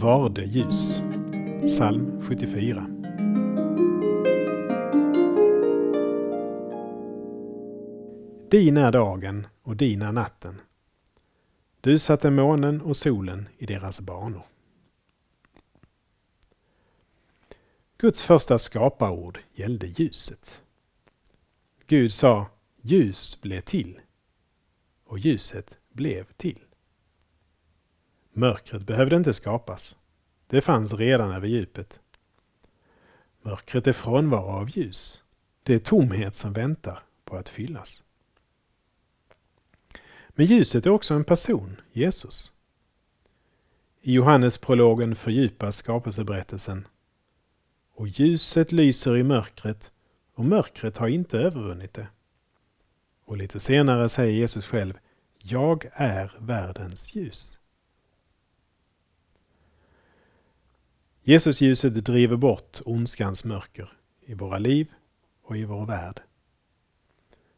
Varde ljus. Psalm 74. Din är dagen och din är natten. Du satte månen och solen i deras banor. Guds första skaparord gällde ljuset. Gud sa ljus blev till och ljuset blev till. Mörkret behövde inte skapas. Det fanns redan över djupet. Mörkret är frånvaro av ljus. Det är tomhet som väntar på att fyllas. Men ljuset är också en person, Jesus. I Johannesprologen fördjupas skapelseberättelsen. Och ljuset lyser i mörkret och mörkret har inte övervunnit det. Och lite senare säger Jesus själv, jag är världens ljus. Jesusljuset driver bort ondskans mörker i våra liv och i vår värld.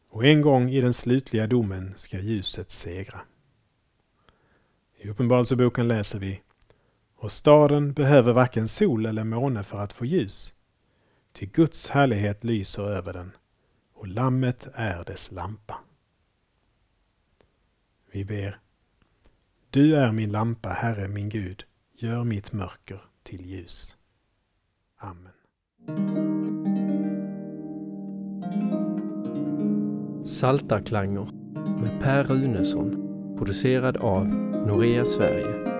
Och en gång i den slutliga domen ska ljuset segra. I Uppenbarelseboken läser vi Och staden behöver varken sol eller måne för att få ljus, ty Guds härlighet lyser över den och Lammet är dess lampa. Vi ber. Du är min lampa, Herre min Gud, gör mitt mörker till ljus. Amen. Saltarklanger med Per Runesson producerad av Norea Sverige